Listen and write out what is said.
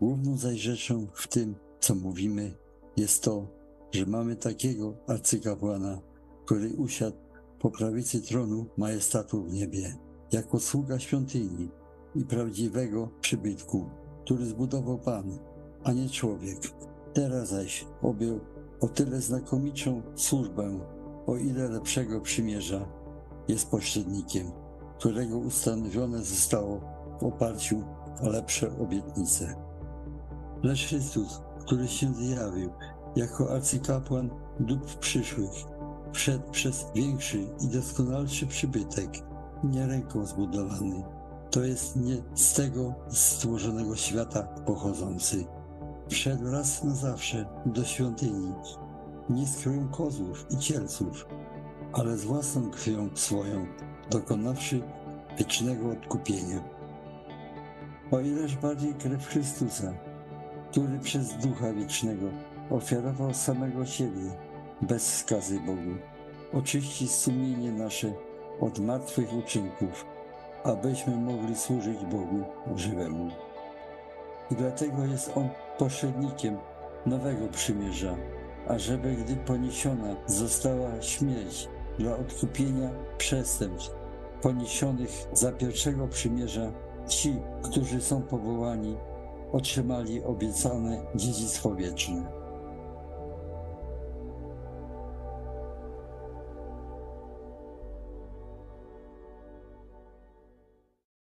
Główną zaś rzeczą w tym, co mówimy, jest to, że mamy takiego arcykapłana, który usiadł po prawicy tronu majestatu w niebie, jako sługa świątyni i prawdziwego przybytku, który zbudował Pan, a nie człowiek. Teraz zaś objął o tyle znakomitszą służbę, o ile lepszego przymierza jest pośrednikiem, którego ustanowione zostało w oparciu o lepsze obietnice. Lecz Chrystus, który się zjawił jako arcykapłan dóbr przyszłych, wszedł przez większy i doskonalszy przybytek, nie ręką zbudowany, to jest nie z tego stworzonego świata pochodzący. Wszedł raz na zawsze do świątyni, nie z krwią kozłów i cielców, ale z własną krwią swoją, dokonawszy wiecznego odkupienia. O ileż bardziej krew Chrystusa, który przez Ducha Wiecznego ofiarował samego siebie bez skazy Bogu, oczyści sumienie nasze od martwych uczynków, abyśmy mogli służyć Bogu żywemu. I dlatego jest On pośrednikiem nowego przymierza, ażeby gdy poniesiona została śmierć dla odkupienia przestępstw poniesionych za pierwszego przymierza, ci, którzy są powołani, otrzymali obiecane dziedzictwo wieczne.